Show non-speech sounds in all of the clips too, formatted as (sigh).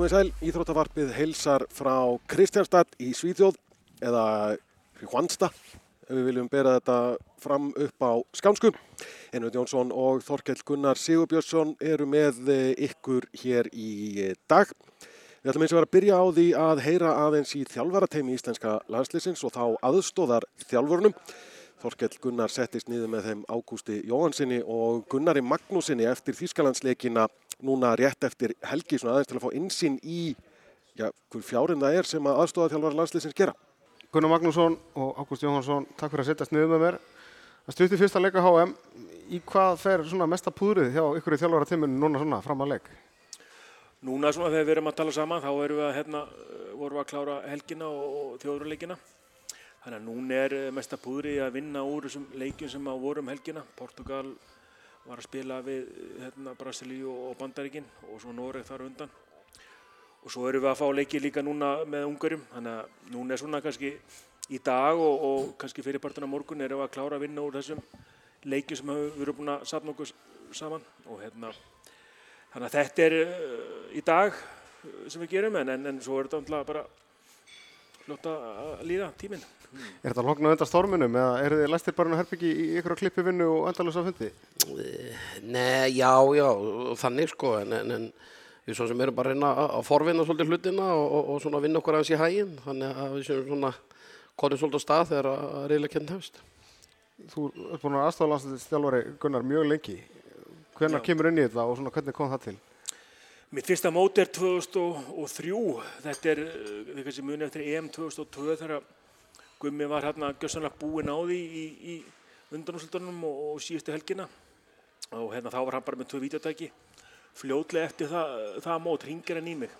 Komið sæl, Íþróttavarpið heilsar frá Kristjánstad í Svíþjóð eða Hvansta ef við viljum bera þetta fram upp á skánsku. Einveit Jónsson og Þorkell Gunnar Sigurbjörnsson eru með ykkur hér í dag. Við ætlum eins og vera að byrja á því að heyra aðeins í þjálfarateimi íslenska landslýsins og þá aðstóðar þjálfurunum. Þorkell Gunnar settist niður með þeim Ágústi Jóhansinni og Gunnari Magnúsinni eftir Þýskalandsleikina núna rétt eftir helgi svona aðeins til að fá insinn í já, hver fjárinn það er sem að aðstóða þjálfara landslýsins gera. Gunnar Magnússon og Ágúst Jóhansson, takk fyrir að setjast niður með mér. Það stutti fyrsta leika HM. Í hvað fer svona mesta púðrið hjá ykkur í þjálfarateiminu núna svona fram að leik? Núna svona þegar við erum að tala saman þá erum við að, hérna, vorum við að klára helgina og, og þjóðurleikina. Þannig að núna er mesta púðri að vinna úr þessum leikjum sem að vorum helgina. Portugal var að spila við hérna, Brasilíu og Bandaríkin og svo Noreg þar undan. Og svo erum við að fá leiki líka núna með ungarum. Þannig að núna er svona kannski í dag og, og kannski fyrirpartuna morgun erum við að klára að vinna úr þessum leikjum sem við erum búin að sapna okkur saman. Og hérna, þannig að þetta er uh, í dag sem við gerum en, en, en svo er þetta alltaf bara flott að líða tíminn. Er þetta loknað undan storminum eða eru þið læstir bara herbyggi í ykkur á klippi vinnu og endalus á fundi? Nei, já, já, þannig sko, en, en, en við svo sem erum bara að reyna að forvinna svolítið hlutina og, og, og svona vinna okkur aðeins í hæginn, þannig að við séum svona konið svolítið á stað þegar að reyðlega kenn hefst. Þú ert búin að aðstofalansstjálfari Gunnar mjög lengi. Hvernig kemur inn í þetta og svona hvernig kom það til? Mitt fyrsta mót er 2003, þetta er eitthvað sem muni eftir EM 2002 þegar Gummi var hérna gössanlega búinn á því í, í undanúslutunum og, og síðustu helgina. Og hérna þá var hann bara með tvö videotæki fljótlega eftir það, það mót ringir hann í mig.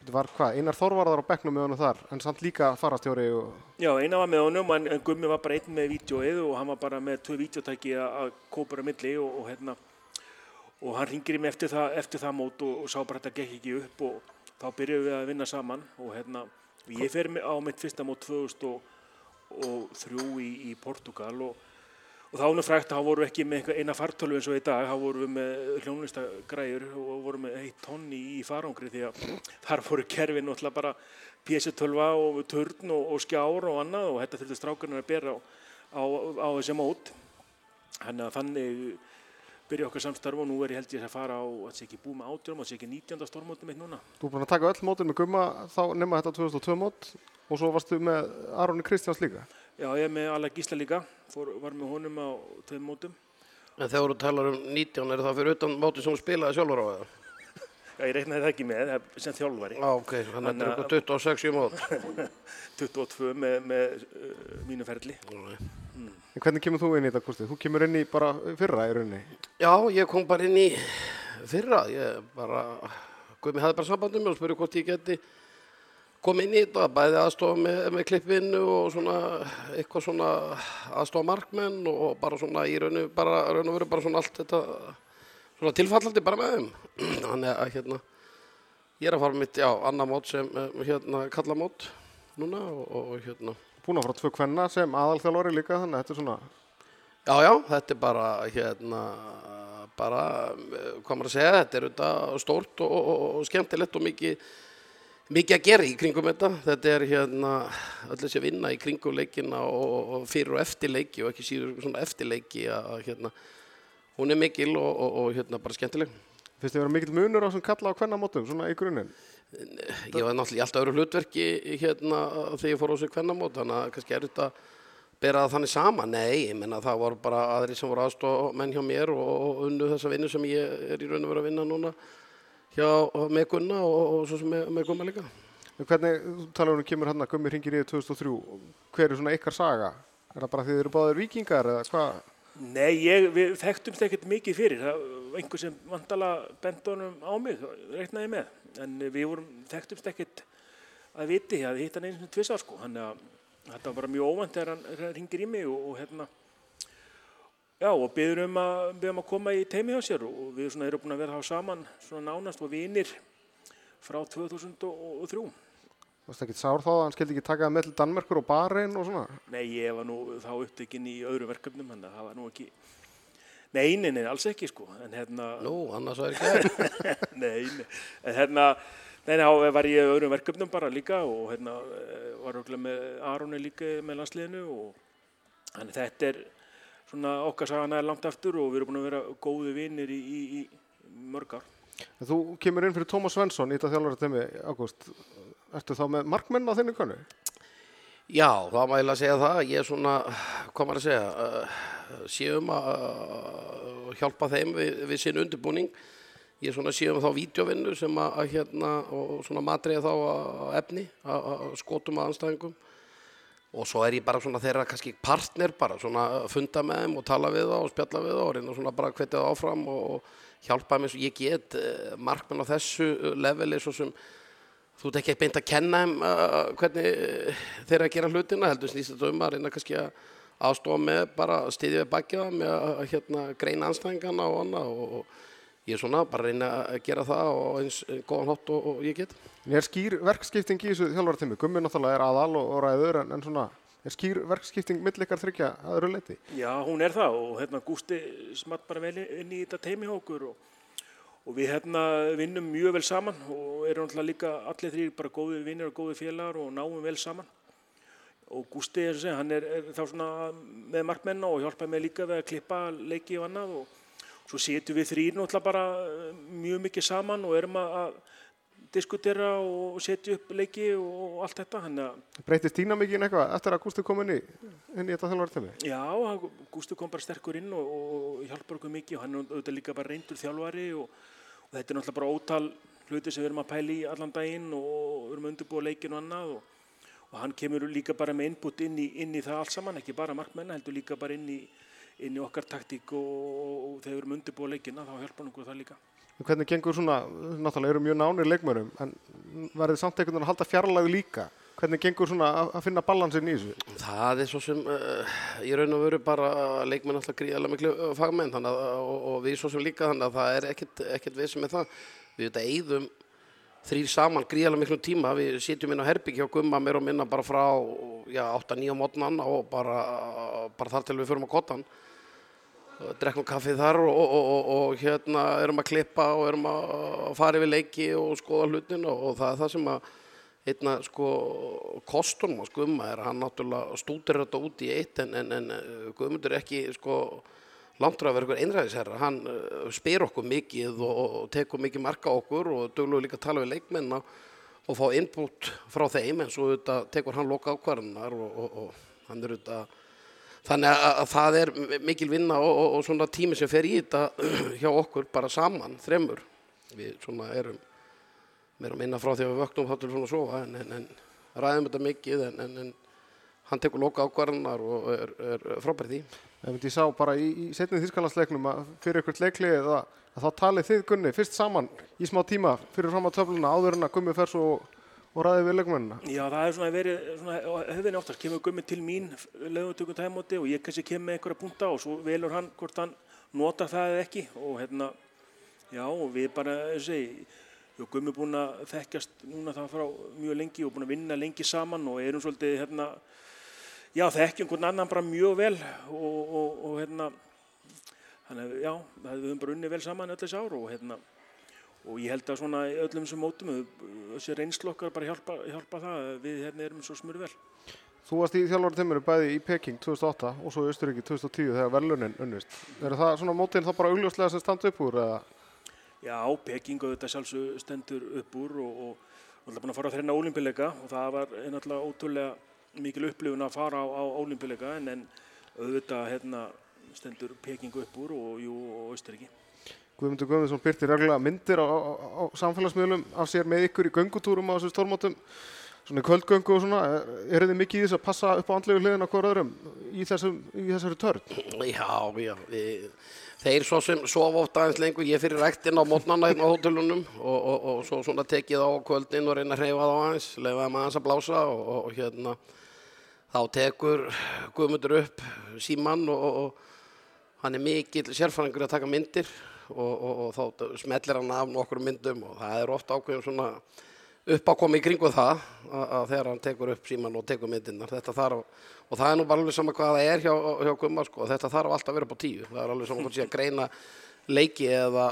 Þetta var hvað, einar Þorvarðar á bekknum með honum þar en samt líka farastjóri og... Já, eina var með honum en, en Gummi var bara einn með videoið og hann var bara með tvö videotæki að kópura milli og, og hérna og hann ringir í mig eftir það, eftir það mót og, og sá bara að þetta gekk ekki upp og þá byrjuðum við að vinna saman og hérna ég fer á mitt fyrsta mót 2000 og þrjú í, í Portugal og, og þá nú frækt að þá voru ekki með eina fartölu eins og í dag, þá voru með hljónlistagræður og voru með heitt tonni í farangri því að þar voru kerfin alltaf bara pjessutölva og törn og, og skjár og annað og þetta þurfti strákunar að bera á, á, á þessi mót. Þannig að þannig byrja okkar samstarf og nú er ég held ég að fara á að sé ekki búið með átjórum og sé ekki 19. stormótum eitt núna. Þú er búin að taka öll mótin með gumma þá nema þetta 2002 mót og svo varstu með Aronni Kristjáns líka. Já, ég er með Alla Gísla líka, Fór, var með honum á tveim mótum. En þegar þú talar um 19, er það fyrir utan móti sem þú spilaði sjálfur á eða? Já, ég reiknaði það ekki með, sem þjálfari. Já, ok, þannig að þetta er eitthvað 26 mót. (laughs) 22 með, með uh, mínu ferli. Mm. En hvernig kemur þú inn í þetta, Kosti? Þú kemur inn í bara fyrra í rauninni? Já, ég kom bara inn í fyrra. Ég bara, Guðmi hafði bara sambandum og spurði hvort ég geti komið inn í þetta, bæði aðstofa með, með klippvinnu og svona eitthvað svona aðstofa markmenn og bara svona í rauninu, bara raun og veru bara svona allt þetta svona tilfallandi bara með þeim. (clears throat) Þannig að hérna, ég er að fara mitt, já, annar mót sem hérna kallamót núna og, og hérna búin að fara tvö kvenna sem aðalþjálfari líka þannig að þetta er svona Já, já, þetta er bara hérna bara, hvað maður að segja þetta er auðvitað stórt og, og, og skemmtilegt og mikið mikið að gera í kringum þetta. Þetta er hérna öll þessi vinna í kringum leikina og, og fyrir og eftir leiki og ekki síður svona eftir leiki að hérna hún er mikil og hérna bara skemmtileg. Fyrst þið vera mikil munur á sem kalla á kvennamótum svona í grunninn Ég var náttúrulega í allt öðru hlutverki hérna þegar ég fór á sig kvennamót þannig að kannski er þetta bera það þannig sama, nei, ég menna það voru bara aðri sem voru aðstofa menn hjá mér og unnu þessa vinnu sem ég er í raun og verið að vinna núna hjá með Gunna og, og svo sem með, með Gumma líka. Hvernig, þú talar um að kemur hann að Gummi ringir í 2003, hver er svona ykkar saga? Er það bara því þið eru báðir vikingar eða hvað? Nei, ég, við þekktumst ekkert mikið fyrir, það var einhver sem vantala bendunum á mig, reiknaði með, en við vorum þekktumst ekkert að viti, ég hitt hann einu svona tvissar sko, þannig að þetta var bara mjög óvænt þegar hann ringir í mig og, og hérna, já og byður um að, byður um að koma í teimi hjá sér og við svona erum búin að vera þá saman svona nánast og vinir frá 2003. Þú veist ekki sár þá að hann skildi ekki taka með til Danmerkur og Bahrein og svona? Nei, ég var nú þá upptekinn í öðru verkefnum, þannig að það var nú ekki, nei, nei, nei, alls ekki sko, en hérna... Nú, annars var ekki það. nei, nei, en hérna, Nei, þá var ég öðrum verkefnum bara líka og hérna eh, var örugglega með Aroni líka með landsliðinu og þannig þetta er svona okkar sagan er langt aftur og við erum búin að vera góði vinnir í, í, í mörg ár. En Þú kemur inn fyrir Tómas Svensson í þetta þjálfara temi, Ágúst. Ertu þá með markmenn á þinni konu? Já, það má eiginlega segja það. Ég er svona, hvað maður að segja, uh, séum að hjálpa þeim við, við sinn undirbúning. Ég séum þá vídeovinnu sem að, að hérna, og svona matriða þá að efni, að, að skotum að anstæðingum. Og svo er ég bara svona þeirra kannski partner bara, svona að funda með þeim og tala við þá og spjalla við þá og reyna svona bara að hvetja það áfram og, hjálpa þeim eins og ég get uh, markmenn á þessu uh, leveli svo sem þú ert ekki beint að kenna þeim uh, hvernig þeir eru að gera hlutina heldur snýst þetta um að reyna kannski að aðstofa með bara styðja við bakið það með að hérna, greina anstæðingana og annað og, og ég er svona bara að reyna að gera það og eins góðan hótt og, og ég get er skýr verkskipting í þessu þjálfara temi? Gummi náttúrulega er aðal og, og ræður en, en svona, er skýr verkskipting mill ykkar þryggja að öðru leiti? Já, hún er það og hérna Gústi smatt bara vel inn í þetta teimi hjá okkur og, og við hérna vinnum mjög vel saman og erum náttúrulega líka allir þrýr bara góði vinnir og góði félagar og náum vel saman. Og segja, hann er, þá svona með markmenna og hjálpa með líka við að klippa leiki og annað og svo setjum við þrýr náttúrulega bara eh, mjög mikið saman og erum að, diskutera og setja upp leiki og allt þetta. Breytist dýna mikið eitthvað eftir að Gústi kom inn í, inn í þetta þjálfara temi? Já, Gústi kom bara sterkur inn og, og hjálpar okkur mikið og hann er auðvitað líka bara reyndur þjálfari og, og þetta er náttúrulega bara ótal hluti sem við erum að pæla í allan daginn og við erum að undirbúa leikin og annað og, og hann kemur líka bara með input inn í, inn í það allt saman, ekki bara markmenna, heldur líka bara inn í, inn í okkar taktík og, og þegar við erum að undirbúa leikina þá hjálpar hann okkur það líka. En Hvernig gengur svona, náttúrulega eru mjög nánir leikmörum, en verður samt einhvern veginn að halda fjarlægu líka? Hvernig gengur svona að, finna balansin í þessu? Það er svo sem uh, ég raun og veru bara leikmenn alltaf gríðarlega miklu uh, fagmenn þannig að, og, og við svo sem líka þannig að það er ekkert, ekkert við sem er það. Við þetta eigðum þrýr saman gríðarlega miklu tíma. Við sitjum inn á herbyggi og gumma mér og minna bara frá já, 8-9 mótnan og bara, bara þar til við förum á kottan. Drekkum kaffið þar og, og, og, og hérna erum að klippa og erum að fara yfir leiki og skoða hlutin og, það er það sem að einna sko kostunum á skumma er að hann náttúrulega stútir þetta út í eitt en, en, en eh, Guðmundur ekki sko að vera einhver einræðisherra. Hann uh, spyr okkur mikið og, og tekur mikið marka okkur og dugluður líka að tala við leikmenna og fá input frá þeim en svo þetta tekur hann loka ákvarðunar og, og, og hann er auðvitað þannig að, að það er mikil vinna og, svona tími sem fer í þetta (clears throat) hjá okkur bara saman, þremur. Við svona erum meira minna frá því að við vöknum þá til svona að sofa en, en, en ræðum þetta mikið en, en, hann tekur loka ákvarðanar og er, er frábært í Ef ég sá bara í, í setnið þýskalandsleiknum að fyrir eitthvað leiklið að, að þá talið þið Gunni fyrst saman í smá tíma fyrir fram á töfluna áður en að Gummi fer svo og ræði við leikmennina. Já, það er svona verið, svona, hefðinni oftast kemur Gummi til mín lögutökum tæmóti og ég kannski kem með einhverja punta og svo velur hann hvort hann notar það eða ekki og hérna, já, við bara, og segi, Gummi er búin að þekkjast núna það frá mjög lengi og búin að vinna lengi saman og erum svolítið, hérna, já, þekkjum hvern annan bara mjög vel og, og, og hérna, þannig að, já, við höfum bara unni vel saman öll þessi ár og hérna, og ég held að svona öllum þessum mótum þessi reynslu okkar bara hjálpa, hjálpa það við hérna erum svo smurð vel Þú varst í þjálfara timminu bæði í Peking 2008 og svo í Östuríki 2010 þegar verðlunin unnist. Er það svona mótin þá bara augljóslega sem standa upp úr eða? Já, Peking þetta sjálfsög stendur upp úr og, og, og alltaf búin að fara á þreina ólimpileika og það var náttúrulega ótrúlega mikil upplifun að fara á, á ólimpileika en, en auðvitað hérna stendur Peking upp úr og, jú, og Östuríki Guðmundur Guðmundsson byrti reglulega myndir á, á, á samfélagsmiðlum af sér með ykkur í göngutúrum á þessu stórmótum, svona í kvöldgöngu og svona. Er þið mikið í þess að passa upp á andlegu hliðin á hver öðrum í, þessum, í þessari törn? Já, já, við, þeir svo sem sofa oft aðeins lengur, ég fyrir ræktinn á mótnana hérna á hótelunum og, og, og svo svona tekið á kvöldin og reyna að hreyfa það á aðeins, lefa þeim aðeins að blása og, og, og hérna þá tekur Guðmundur upp símann og hann er mikill sérfæringur að taka myndir og, og, og þá smellir hann af nokkur myndum og það er ofta ákveðum svona uppákomi í kringu það að, að þegar hann tekur upp síman og tekur myndirnar. Þetta þarf, og það er nú bara alveg sama hvað það er hjá, hjá Gumma sko, þetta þarf alltaf að vera upp á tíu. Það er alveg sama hvort sé að greina leiki eða,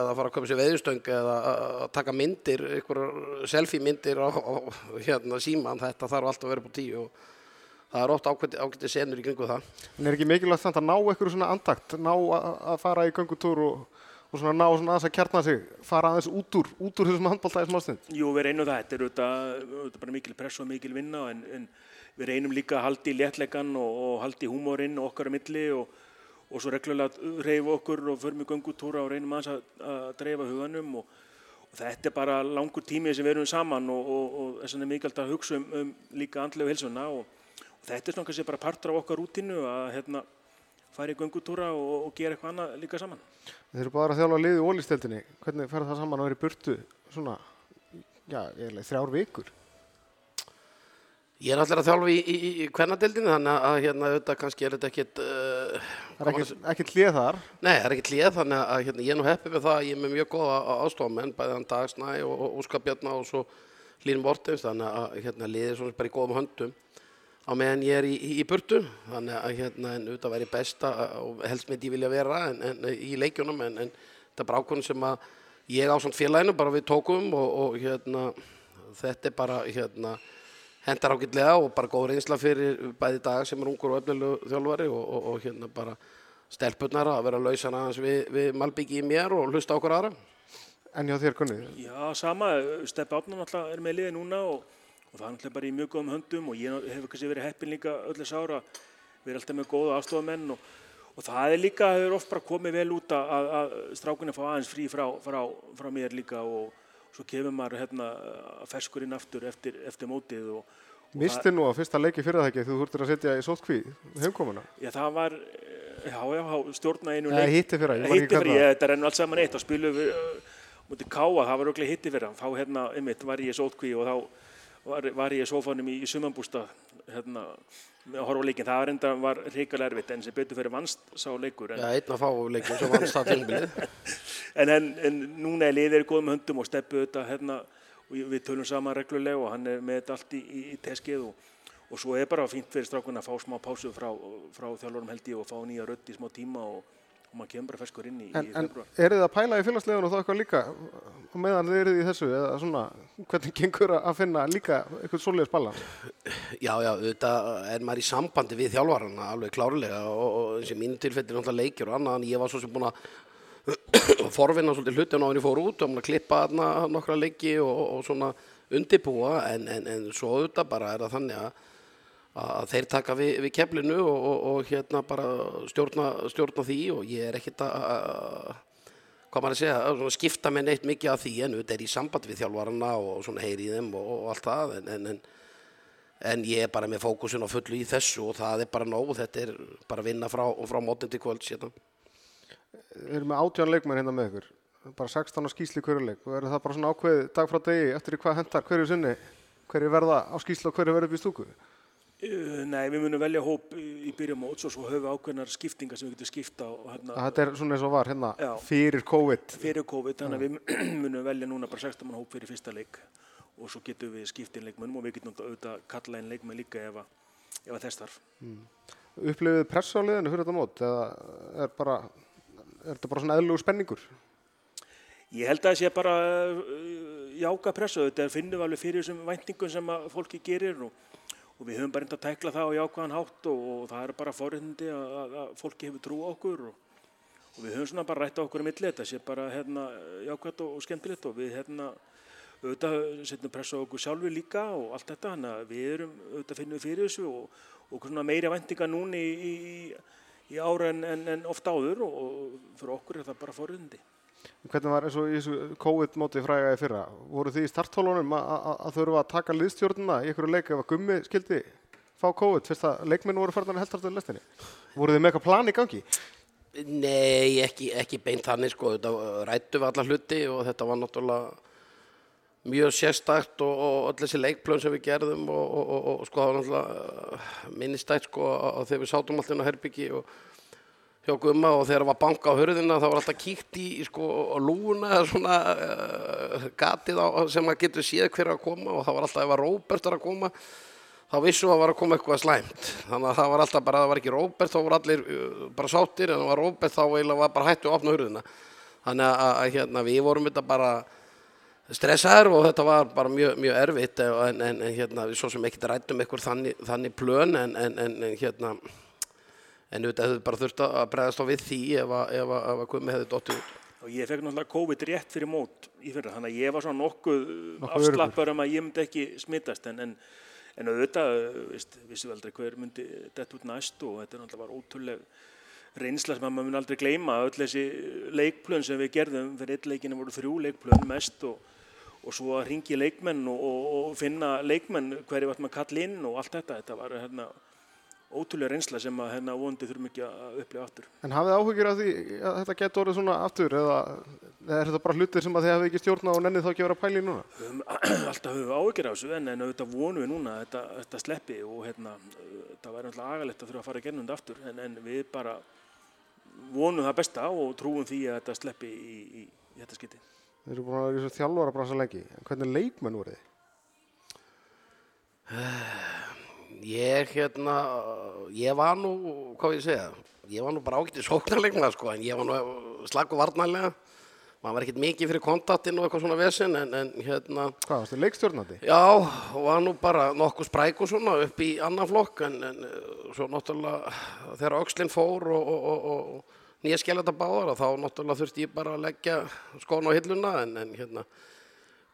eða fara að koma sér veiðustöng eða að taka myndir, einhverjar selfie myndir á, á hérna síman, þetta þarf alltaf að vera på tíu og það er oft ágæti, ágæti senur í kringu það. En er ekki mikilvægt samt að ná eitthvað svona andakt, ná að að fara í göngutúr og, og svona ná svona aðeins að kjarna sig, fara aðeins út úr, út úr þessum handbóltaði smástund? Jú, við reynum það. Þetta er auðvitað, bara mikil press og mikil vinna en, en við reynum líka að halda í léttleikan og, og halda í húmórinn okkar á milli og, og svo reglulega reyfa okkur og förum í göngutúra og reynum aðeins að, að dreifa huganum og, og þetta er bara langur tími sem við erum saman og þess vegna er mikilvægt að hugsa um, um líka andlegu helsuna og þetta er svona kannski bara partur af okkar rútinu að hérna fara í göngutúra og gera eitthvað annað líka saman. Þeir eru bara að þjála liði í ólýsteldinni, hvernig fer það saman að vera í burtu svona, já, eiginlega þrjár vikur? Ég er allir að þjálfa í, í, í, kvennadeildinu þannig að hérna auðvitað kannski er þetta ekkit uh, Það er ekkit, ekkit hlið þar? Nei, það er ekkit hlið þannig að hérna, ég er nú heppið með það að ég er með mjög góða ástofamenn bæðan Dagsnæ og, og Úskapjarna og svo Lín Mortens þannig að hérna liðir svona bara í góðum höndum á meðan ég er í burtu þannig að hérna en auðvitað væri besta og helst með því vilja vera en, en, í leikjunum en, en þetta er bara ákvörðun sem að ég á svona félaginu bara við tókum og, og hérna þetta er bara hérna hendar ágætlega og bara góð reynsla fyrir bæði dag sem er ungur og öfnilegu þjálfari og, og, og hérna bara stelpunar að vera lausan aðeins við, við Malbyggi í mér og hlusta okkur aðra. En hjá þér kunni? Já, sama. Steppi Átnan alltaf er með liði núna og, og það er alltaf bara í mjög góðum höndum og ég hef kannski verið heppin líka öllu sára. Við erum alltaf með góða afstofamenn og, og það er líka, það er oft bara komið vel út að, að strákunni fá aðeins frí frá, frá, frá mér líka og svo kemur maður hérna ferskurinn aftur eftir, eftir mótið og Misti nú á fyrsta leiki fyrir það ekki þú þurftir að setja í sótkví heimkomuna? Já það var, já já, stjórna einu leik. Hitti fyrir það. Hitti fyrir, ég, þetta enn allt saman eitt og spilum við mútið káa, það var auðvitað hitti fyrir. Þá hérna, einmitt, var ég í sótkví og þá var, var ég í sófanum í, í sumambústa hérna með að horfa á leikin. Það var enda var reykjala erfitt en sem betur fyrir vannst sá leikur. En, Já, einn að fá leikur sem vannst það tímbilið. (laughs) en, en, en núna er liðir góðum höndum og steppu þetta hérna og við tölum saman reglulega og hann er með þetta allt í, í, í teskið og, og svo er bara fínt fyrir strákunna að fá smá pásu frá, frá þjálfurum held ég og fá nýja rödd í smá tíma og, og maður kemur bara ferskur inn í, en, í februar. En er þið að pæla í félagslegun og það eitthvað líka og meðan þið eruð í þessu eða svona hvernig gengur að finna líka eitthvað svoleiðis balans? Já, já, þetta er maður í sambandi við þjálfarana alveg klárlega og, og eins og mínu tilfelli er náttúrulega leikjur og annað en ég var svo sem búin að (clears throat) forvinna svolítið hlutin á henni fór út og klippa þarna nokkra leiki og, og svona undibúa en, en, en svo auðvitað bara er það þannig að, að þeir taka við, við keflinu og, og, og hérna bara stjórna, stjórna því og ég er ekkert að, að hvað maður að segja, að skipta með neitt mikið af því en auðvitað er í samband við þjálfarana og svona heyri í þeim og allt það en, en, en ég er bara með fókusin á fullu í þessu og það er bara nóg, þetta er bara vinna frá, frá mótin til kvölds hérna. Við erum með átján leikmenn hérna með ykkur, bara 16 á skýsli hverju leik og er það bara svona ákveð dag frá degi eftir hvað hendar hverju sinni, hverju verða á skýsli og hverju verða upp í stúku? Uh, nei, við munum velja hóp í byrjum móts og svo höfum við ákveðnar skiptingar sem við getum skipta. Og, hérna, þetta er svona eins og var hérna já, fyrir COVID? Fyrir COVID, þannig að við (clears throat) munum velja núna bara 16 mann hóp fyrir fyrsta leik og svo getum við skiptið leikmennum og við getum auðvitað kalla einn leikmenn líka ef, ef að þess þarf. Mm. Upplifið press á liðinu fyrir þetta mót eða er bara er þetta bara svona eðlugur spenningur? Ég held að það sé bara uh, jáka pressu, þetta finnum við alveg fyrir þessum væntingum sem fólki gerir og, og við höfum bara enda að tækla það á jákaðan hátt og, og það er bara fórhundið að, að, að fólki hefur trú á okkur og, og við höfum svona bara rætt á okkur um milli, þetta sé bara hérna, jákvæmt og skemmtilegt og við hérna auðvitað setjum pressu á okkur sjálfur líka og allt þetta, að við erum auðvitað finnum fyrir þessu og meiri væntinga núni í, í í ára en, en, en oft áður og, og fyrir okkur er það bara fóröndi. Hvernig var eins og í þessu COVID-móti frægaði fyrra? Voru þið í starthólunum að þurfa að taka liðstjórnuna í einhverju leik ef að gummi skildi fá COVID fyrst að leikminn voru farnar heldartu í lestinni? Voru þið með eitthvað plan í gangi? Nei, ekki, ekki beint þannig sko. Þetta rættu við alla hluti og þetta var náttúrulega mjög sérstakt og, og öll þessi leikplön sem við gerðum og, og, og sko það var náttúrulega minnistætt sko að þegar við sátum alltaf inn á Herbyggi og hjá Gumma og þegar það var banka á hörðina þá var alltaf kíkt í sko lúuna eða (laughs) svona uh, gatið á, sem maður getur séð hver að koma og það var alltaf ef að Róbert var að koma þá vissum við að var að koma eitthvað slæmt. Þannig að það var alltaf bara, það var ekki Róbert, þá voru allir uh, bara sáttir, en það var Róbert, þá eiginlega var bara hættu að opna hurðina. Þannig að, að, að hérna, við vorum þetta bara stressaður og þetta var bara mjög, mjög erfitt en, en, en hérna, við svo sem ekkert rættum eitthvað þannig, þannig plön en, en hérna, en auðvitað hefðu bara þurft að bregðast á við því ef að, ef að, ef að Gumi hefði dottið út. Og ég fekk náttúrulega COVID rétt fyrir mót í fyrra, þannig að ég var svona nokkuð Nokkuð afslappar um að ég myndi ekki smittast, en, en, en auðvitað, veist, vissum við aldrei hver myndi dett út næst og þetta náttúrulega var ótrúleg reynsla sem að maður mun aldrei gleyma, öll þessi leikplön sem við gerðum, fyrir eitt leikinu voru þrjú leikplön mest og, og svo að ringi leikmenn og, og, og finna leikmenn hverju vart maður kall inn og allt þetta, þetta var hérna ótrúlega reynsla sem að hérna vonandi þurfum ekki að upplifa aftur. En hafið þið áhugir af því að þetta getur orðið svona aftur eða eða er þetta bara hlutir sem að þið hafið ekki stjórna og nennið þá ekki að vera að í núna? Höfum, (clears throat) alltaf höfum við áhyggjur af þessu en, en auðvitað vonum við núna að þetta, þetta sleppi og hérna, þetta væri náttúrulega agalegt að þurfa að fara að gerna þetta aftur en, en við bara vonum það besta og trúum því að þetta sleppi í, í, í þetta skiti. Þið eru búin að vera í þessu (sighs) Ég hérna, ég var nú, hvað ég segja, ég var nú bara ágætt í sóknarleikna sko, en ég var nú slag og varnarlega. maður var ekkert mikið fyrir kontaktinn og eitthvað svona vesen en, en hérna, Hvað, varstu leikstjórnandi? já, og var nú bara nokkuð spræk og svona upp í annan flokk en, en svo náttúrulega þegar Öxlinn fór og, og, og, og nýja skellata báðar þá náttúrulega þurfti ég bara að leggja skóna á hilluna en, en hérna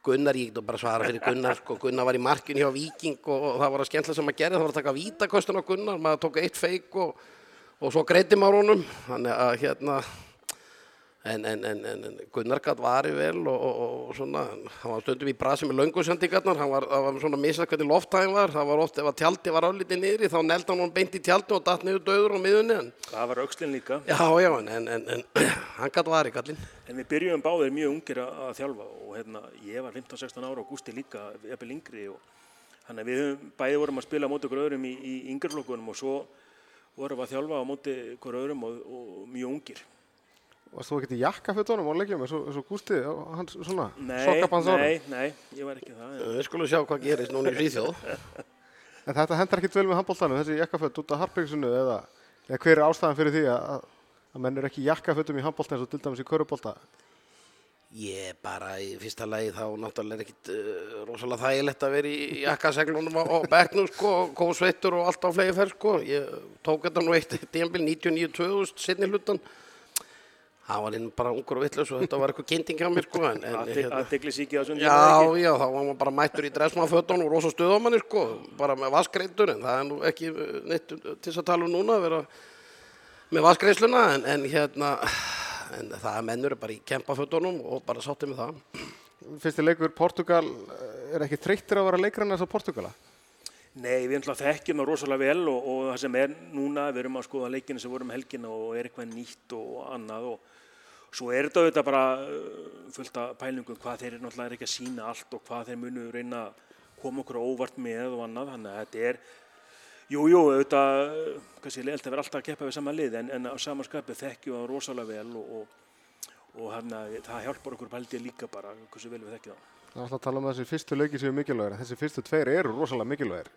Gunnar, ég get bara svara fyrir Gunnar sko, Gunnar var í markinu hjá Víking og, og það var að skemmtilega sem að gera, það var að taka vítakostun á Gunnar, maður tók eitt feik og, og svo greiti maður honum. Þannig að hérna en, en, en, en Gunnar gætt vari vel og, og, og svona, hann var stundum í brasi með löngusendingarnar, hann var, var svona misað hvernig lofthæðin var, það var oft ef að tjaldi var álítið niðri þá neldi hann hann beint í tjaldi og datt niður döður á miðunni Það var aukslinn líka. já, já, en, (clears throat) hann gætt vari kallinn. En við byrjuðum báðir mjög ungir að, þjálfa og hérna, ég var 15-16 ára og Gústi líka, jafnvel yngri og þannig að við bæði vorum að spila móti okkur öðrum í, í yngreflokkunum og svo vorum að þjálfa á móti okkur öðrum og, og mjög ungir. Varst þú ekkert í jakkafötunum á leikjum eins og, eins og hans svona, Nei, sokkabans ára? nei, nei, ég var ekki það. Við skulum sjá hvað gerist núna í Svíþjóð. (laughs) En þetta hendar ekkert vel með handbóltanum, þessi jakkaföt út af harpingsinu eða, eða hver er ástæðan fyrir því að, að- að menn er ekki í jakkafötum í handbólta eins og til dæmis í körubólta? Ég bara í fyrsta lagi þá náttúrulega er ekkit uh, rosalega þægilegt að vera í jakkaseglunum á, á bekknum sko, kósveittur og allt á flegi ferð sko. Ég tók þetta nú eitt tíðanbíl 99-2000 sinni hlutan. Það var inn bara ungur og vitlaus og þetta var eitthvað kynnting á mér sko. En, en, hérna, aðdegli síkið á sundi. já, já, þá var maður bara mættur í dressmannfötunum og rosa stuðamanni sko, bara með vaskreitur en það er nú ekki uh, neitt til þess að tala um núna að vera með vaskreisluna en, en hérna, en það er mennur bara í kempafötunum og bara sátti með það. Fyrsti leikur Portugal eh, er ekki þreyttir að vera leikrann eins og Portugala? Nei, við ætlum að þekkjum það rosalega vel og, og það sem er núna, við erum að skoða leikina sem vorum helgina og er eitthvað nýtt og annað og svo er þetta auðvitað bara uh, fullt af pælingum hvað þeir náttúrulega ekki að sína allt og hvað þeir munu reyna að koma okkur óvart með og annað, þannig að þetta er Jú, jú, auðvitað, uh, kannski leilt að vera alltaf að keppa við sama lið en, en á samanskapið þekkjum það rosalega vel og, og, og hana, það hjálpar okkur pældi líka bara hversu vel við þekkjum það. Það er alltaf að tala um að þessi fyrstu leiki séu mikilvægir, en þessi fyrstu tveir eru rosalega mikilvægir.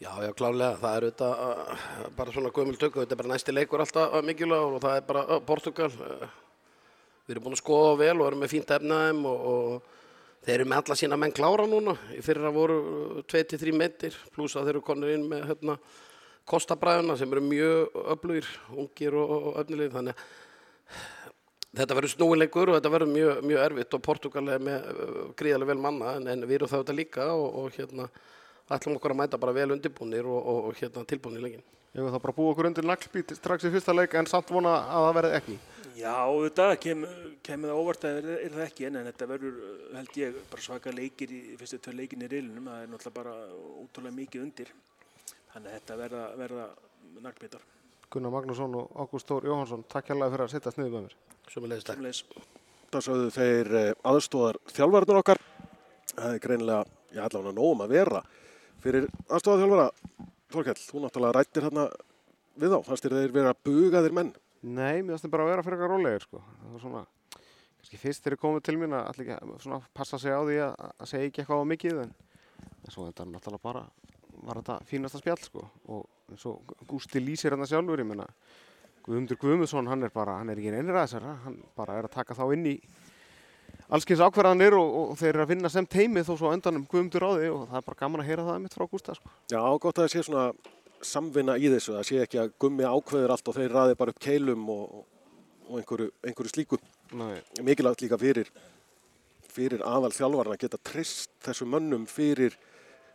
Já, já, klálega, það er auðvitað uh, bara svona gömul tökku, þetta er bara næsti leikur alltaf uh, mikilvægur og það er bara uh, Portugal. Við erum búin að skoða vel og erum með fínt efnaðum og, og þeir eru með alla sína menn klára núna. Í fyrra voru 2-3 metir pluss að þeir eru konur inn með hérna, kostabræðuna sem eru mjög öflugir, ungir og, og öfnilegir. Þannig að þetta verður snúilegur og þetta verður mjög, mjög erfitt og Portugal er með uh, gríðarlega vel manna en, en við erum það þetta líka og, og hérna ætlum okkur að mæta bara vel undirbúnir og, hérna tilbúnir í leikin. Ég vil þá bara búa okkur undir naglbít strax í fyrsta leik en samt vona að það verði ekki. Já, þetta kemur kem það óvart að er, er það ekki en, en þetta verður, uh, held ég, bara svaka leikir í fyrstu tvö leikin í reilinum, það er náttúrulega bara ótrúlega mikið undir. Þannig að þetta verða, verða naglbitar. Gunnar Magnússon og Ágúst Þór Jóhansson, takk hérlega fyrir að sitta sniðið með mér. Sumulegis takk. Það sögðu þeir aðstóðar þjálfarnir okkar. Það er greinilega, ég ætla hann að nógum að vera fyrir aðstóðar þjálfara. Þorkell, þú náttúrulega rættir hérna við þá. Fannst þér þeir vera bugaðir menn? Nei, mér finnst það bara að vera eitthvað rólegir sko. Það var svona, kannski fyrst þeir komið til mín að allir ekki svona passa sig á því að, að segja ekki eitthvað á mikið en, en svo þetta er náttúrulega bara var þetta fínasta spjall sko og eins og Gústi lýsir hérna sjálfur, ég menna Guðmundur Guðmundsson, hann er bara, hann er ekki einræðisara, hann bara er að taka þá inn í allskyns ákvarðanir og, og þeir eru að vinna sem teimið þó svo á endanum Guðmundur á því og það er bara gaman að heyra það mitt frá Gústa sko. Já, gott að það sé svona samvinna í þessu, það sé ekki að gummi ákveður allt og þeir raði bara upp keilum og, og einhverju, einhverju slíku. Mikilvægt líka fyrir, fyrir aðal þjálfarna að geta trist þessum mönnum fyrir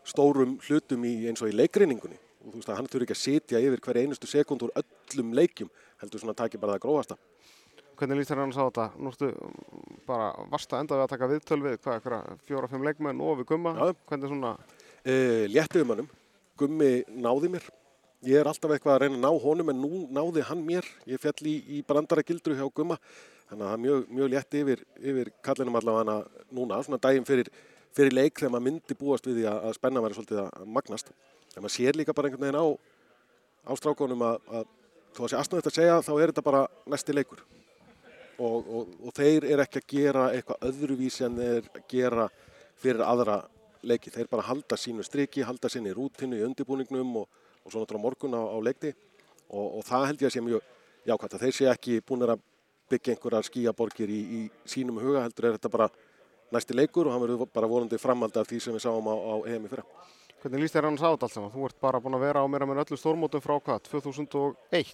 stórum hlutum í, eins og í leikreiningunni. Og þú veist að hann þurfi ekki að sitja yfir hver einustu sekund úr öllum leikjum, heldur svona að taki bara það grófasta. hvernig lýst þér hann að sá þetta? Nú ertu bara vasta enda við að taka viðtöl við, hvað, fjóra-fimm leikmenn og við gumma, hvernig svona, E, Léttið um hannum, gummi náði mér. Ég er alltaf eitthvað að reyna að ná honum en nú náði hann mér. Ég fell í, í brandara gildru hjá gumma. Þannig að það er mjög, mjög létt yfir, yfir kallinum allavega hana núna, svona daginn fyrir, fyrir leik þegar maður myndi búast við því að, spenna væri svolítið að magnast. En maður sér líka bara einhvern veginn á, á strákonum að, að þó að sé aðstæðið að segja þá er þetta bara næsti leikur. Og, og, og þeir eru ekki að gera eitthvað öðruvísi en þeir gera fyrir aðra leiki. Þeir bara halda sínu striki, halda sinni rútinu í undirbúningnum og, og svo náttúrulega morgun á, á leikti og, og það held ég að sé mjög jákvæmt að þeir sé ekki búin að byggja einhverjar skíaborgir í, í sínum huga heldur er þetta bara næsti leikur og hann verður bara vonandi framhald af því sem við sáum á, á EM í fyrra. hvernig lýst þér hann að sá þetta allt saman? Þú ert bara búin að vera á mér að mér öllu stórmótum frá hvað, 2001?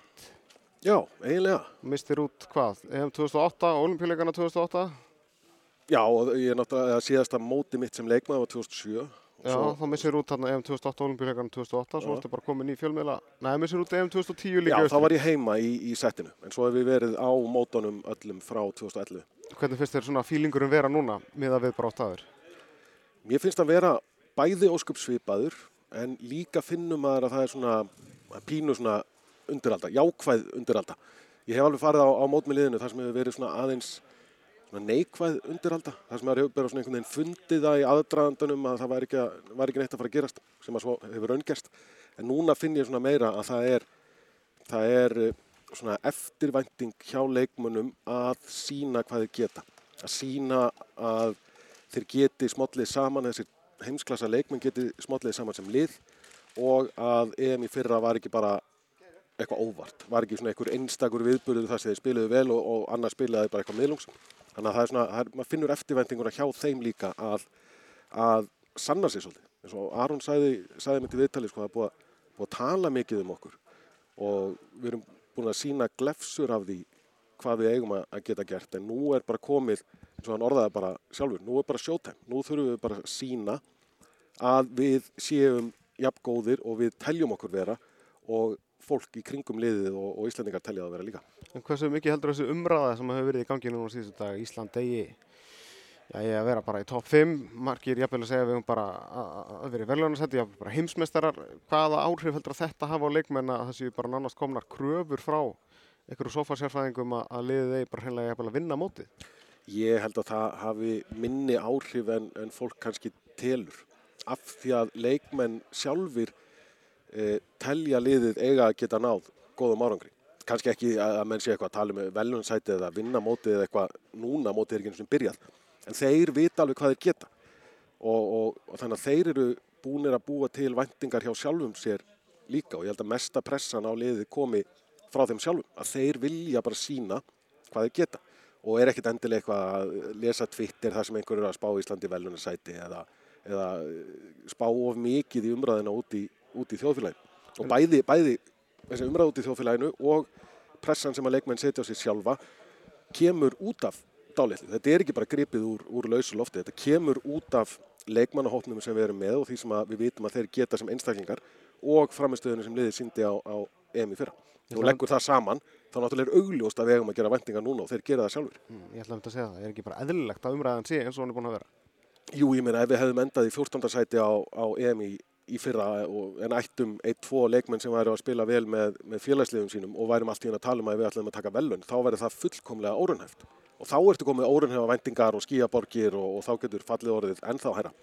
Já, eiginlega. Mistir út hvað, EM 2008, olimpíuleikana 2008? Já, ég er náttúrulega síðasta móti mitt sem leikmaður var 2007. og Já, svo- þá missir út þarna EM 2008, olimpíuleikana 2008, svo ertu bara komin í fjölmiðla, nei, missir út EM 2010 líka. Já, þá var ég heima í, í settinu, en svo hefur við verið á mótunum öllum frá 2011. Hvernig finnst þér svona fílingurinn vera núna, miða við bara á staður? Mér finnst að vera bæði ósköp svipaður, en líka finnum að það er svona að pínu svona undiralda, jákvæð undiralda. Ég hef alveg farið á, á mót með liðinu þar sem hefur verið svona aðeins neikvæð undiralda, þar sem maður hefur bara svona einhvern veginn fundið það í aðdraðandunum að það var ekki, var ekki neitt að fara að gerast sem að svo hefur raungerst. En núna finn ég svona meira að það er, það er eh, svona eftirvænting hjá leikmunum að sína hvað þeir geta. Að sína að þeir geti smollið saman, þessir heimsklassa leikmenn geti smollið saman sem lið og að EM í fyrra var ekki bara eitthvað óvart, var ekki svona einhver einstakur viðburður þar sem þeir spiluðu vel og, og annar spilaði bara eitthvað miðlungs. Þannig að það er svona, það er, maður finnur eftirvæntinguna hjá þeim líka að, að sanna sig svolítið. En svo Aron sagði, sagði mér til viðtalið sko, það er búið að, búið að tala mikið um okkur. Og við erum búin að sína glefsur af því hvað við eigum að, geta gert. En nú er bara komið, eins og hann orðaði bara sjálfur, nú er bara showtime, nú þurfum við bara að sína að við séum jafngóðir og við teljum okkur vera. Og fólk í kringum liðið og, og Íslandingar telja það að vera líka. En hversu mikið heldur þessi umræða sem hefur verið í gangi núna síðustu dag, Ísland ég að vera bara í topp 5, margir jafnvel að segja við höfum bara að- vera í verðlunarsetti, jafnvel bara heimsmeistarar, hvaða áhrif heldur að þetta hafa á leikmenn að það séu bara nánast komnar kröfur frá einhverju sofasérfræðingum að, að liðið eigi bara hreinlega jafnvel að vinna mótið? Ég held að það hafi minni áhrif en, en fólk kannski telur af því að leikmenn sjálfur e, telja liðið eiga að geta náð góðum árangri. Kannski ekki að, menn sé eitthvað að tala um velunsæti eða vinna mótið eða eitthvað núna mótið er ekki eins og byrjað. En þeir vita alveg hvað þeir geta og, og, og þannig að þeir eru búinir að búa til væntingar hjá sjálfum sér líka og ég held að mesta pressan á liðið komi frá þeim sjálfum. Að þeir vilja bara sína hvað þeir geta og er ekkit endilega eitthvað að lesa Twitter þar sem einhver eru að spá Íslandi velunarsæti eða, eða spá of mikið í umræðina út í, út í þjóðfélaginu. Og bæði, bæði þessi umræð út í þjóðfélaginu og pressan sem að leikmenn setja á sig sjálfa kemur út af dálitlu. Þetta er ekki bara gripið úr, úr lausu lofti, þetta kemur út af leikmannahópnum sem við erum með og því sem við vitum að þeir geta sem einstaklingar og framistöðunum sem liðið síndi á, á EM í fyrra. Þú leggur það saman, þá náttúrulega er augljóst að við eigum að gera vendingar núna og þeir gera það sjálfur. Mm, ég ætla um þetta að segja það, er ekki bara eðlilegt að umræðan sé eins og hann er búin að vera? Jú, ég meina ef við hefðum endað í 14. sæti á, á EM í, fyrra og, en ættum 1-2 leikmenn sem væri að spila vel með, með félagsliðum sínum og værum allt í hérna að tala um að við ætlum að taka velun, þá væri það fullkomlega órunhæft. Og þá ertu komið órunhefa vendingar og skíaborgir og, og þá getur fallið orðið ennþá hæra.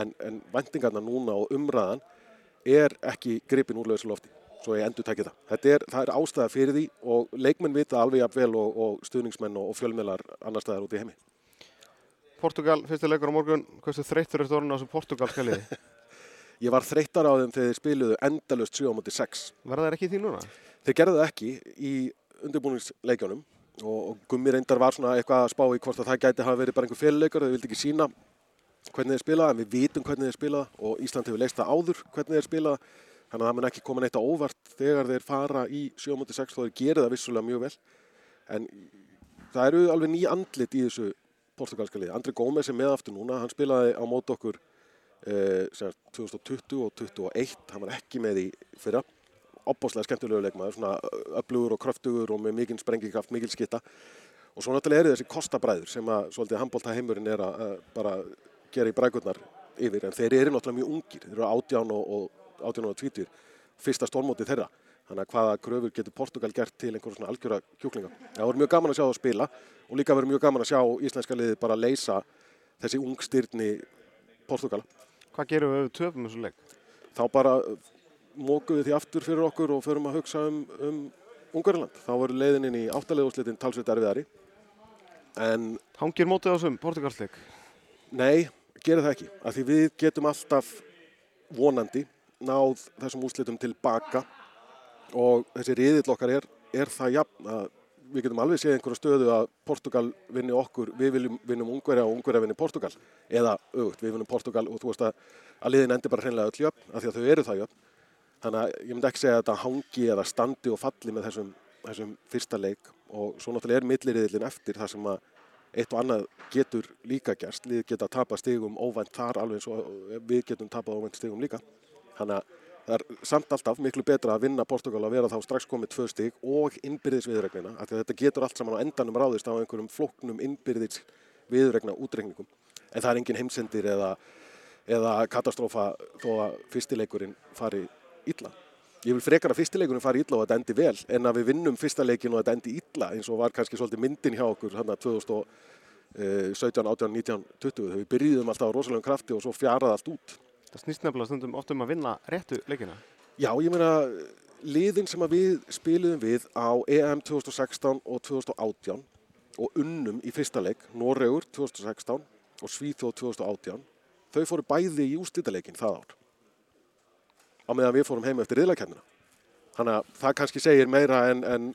En, en vendingarna núna og umræðan er ekki gripin úr lausu lofti, svo ég endur tekið það. Þetta er, það er ástæða fyrir því og leikmenn vita alveg jafn vel og, og stuðningsmenn og, fjölmiðlar annar staðar út í heimi. Portugal, fyrsti leikur á morgun, hversu þreyttur ertu orðin á þessum portugalska liði? (laughs) Ég var þreyttar á þeim þegar þeir spiluðu endalust 7 á móti 6. Verða þær ekki því núna? Þeir gerðu það ekki í undirbúningsleikjónum og, og Gummi reyndar var svona eitthvað að spá í hvort að það gæti hafa verið bara einhver féluleikar, þeir vildi ekki sína hvernig þeir spilaða, en við vitum hvernig þeir spilaða og Ísland hefur leist það áður hvernig þeir spilaða, þannig að það mun ekki koma neitt á óvart þegar þeir fara í 7.6 þó þeir gerir það vissulega mjög vel en það eru alveg ný andlit í þessu portugalska liði. Andri Gómez er með aftur núna, hann spilaði á mót okkur eh, sem sagt 2020 og 2021, hann var ekki með í fyrra. Opbáslega skemmtilegu leikmaður, svona öflugur og kröftugur og með mikinn sprengikraft, mikil skitta og svo náttúrulega eru þessi kostabræður sem að svolítið handbólta heimurinn er að, að bara gera í brækurnar yfir. En þeir eru náttúrulega mjög ungir, þeir eru átján og, og átján og tvítir, fyrsta stórmóti þeirra. Þannig að hvaða kröfur getur Portugal gert til einhverjum svona algjöra kjúklinga? Það voru mjög gaman að sjá það spila og líka verður mjög gaman að sjá íslenska liði bara leysa þessi ungstyrni Portugal Hvað gerum við ef við töfum þessu leik? þá bara mókum við því aftur fyrir okkur og förum að hugsa um, um Ungariland. Þá voru leiðinin í áttaleguðslitin talsveit erfiðari. En Hangir mótið á þessum Portugalsleik? nei, gerir það ekki. Af því við getum alltaf vonandi náð þessum úrslitum tilbaka og þessi riðill okkar er, er það jafn að við getum alveg séð einhverju stöðu að Portugal vinni okkur, við vinnum Ungverja og Ungverja vinni Portugal. Eða auðvitað, við vinnum Portugal og þú veist að, að liðin endi bara hreinlega öll jöfn af því að þau eru það jöfn. Þannig að ég myndi ekki segja að þetta hangi eða standi og falli með þessum, þessum fyrsta leik. Og svo náttúrulega er milliriðilin eftir þar sem að eitt og annað getur líka gerst, lið geta að tapa stigum óvænt þar alveg eins og við getum tapað óvænt stigum líka. Þannig að það er samt alltaf miklu betra að vinna Portugal að vera þá strax komið tvö stig og innbyrðis viðregnina af því að þetta getur allt saman á endanum ráðist á einhverjum flóknum innbyrðis viðregna útregningum en það er engin heimsendir eða, eða katastrófa þó að fyrstileikurinn fari illa. Ég vil frekar að fyrstileikurinn fari illa og að þetta endi vel en að við vinnum fyrsta leikin og að þetta endi illa eins og var kannski svolítið myndin hjá okkur hann að 2017, 18, 19, 20 þegar við byrjuðum alltaf á rosalegum krafti og svo fjaraði allt út. Það snýst nefnilega stundum oft um að vinna réttu leikina. Já, ég meina liðin sem við spiliðum við á EM 2016 og 2018 og unnum í fyrsta leik, Noregur 2016 og Svíþjóð 2018, þau fóru bæði í ústýttaleikin það ár. Á meðan við fórum heim eftir riðlakennina. Þannig að það kannski segir meira en, en,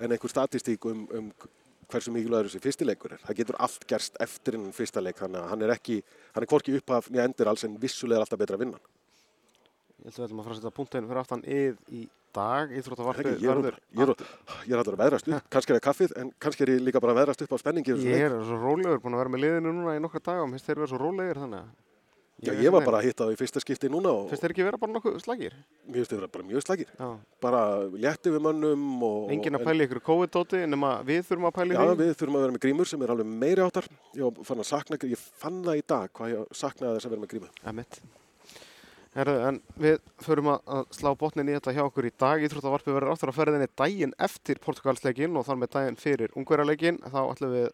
en einhver statistík um, um hversu mikilvægur þessi fyrstileikur er. Það getur allt gerst eftir inn fyrsta leik, þannig að hann er ekki, hann er hvorki upphaf nýja endur alls en vissulega er alltaf betra að vinna. Ég held að við ætlum að fara að setja punktinn fyrir aftan yð í dag. Íþróttavarpið er, verður... ég, er, ég er alltaf að veðrast upp, (laughs) kannski er það kaffið, en kannski er ég líka bara að veðrast upp á spenningi. Ég er svo rólegur, búin að vera með liðinu núna í nokkra daga og minnst þeir vera svo rólegir þannig að... Já, er ég var bara að hitta það í fyrsta skipti núna og Finnst þeir ekki vera bara nokkuð slagir? mér finnst þeir bara mjög slagir. Já. Bara létti við mönnum og... Engin að en- pæla ykkur COVID-dóti nema við þurfum að pæla í Já, við þurfum að vera með grímur sem er alveg meiri áttar. Ég fann að sakna, ég fann það í dag hvað ég saknaði þess að vera með grímu. Emmett. Herðu, en við förum að, að slá botnin í þetta hjá okkur í dag. Íþróttavarpið verður áttur að ferðinni daginn eftir Portugalsleikin og þar með daginn fyrir Ungverjarleikin. Þá ætlum við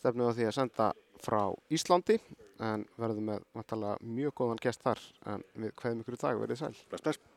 stefnum að því að senda frá Íslandi en verðum með mjög góðan gest þar en við kveðum ykkur í dag, verið sæl. Bless, bless.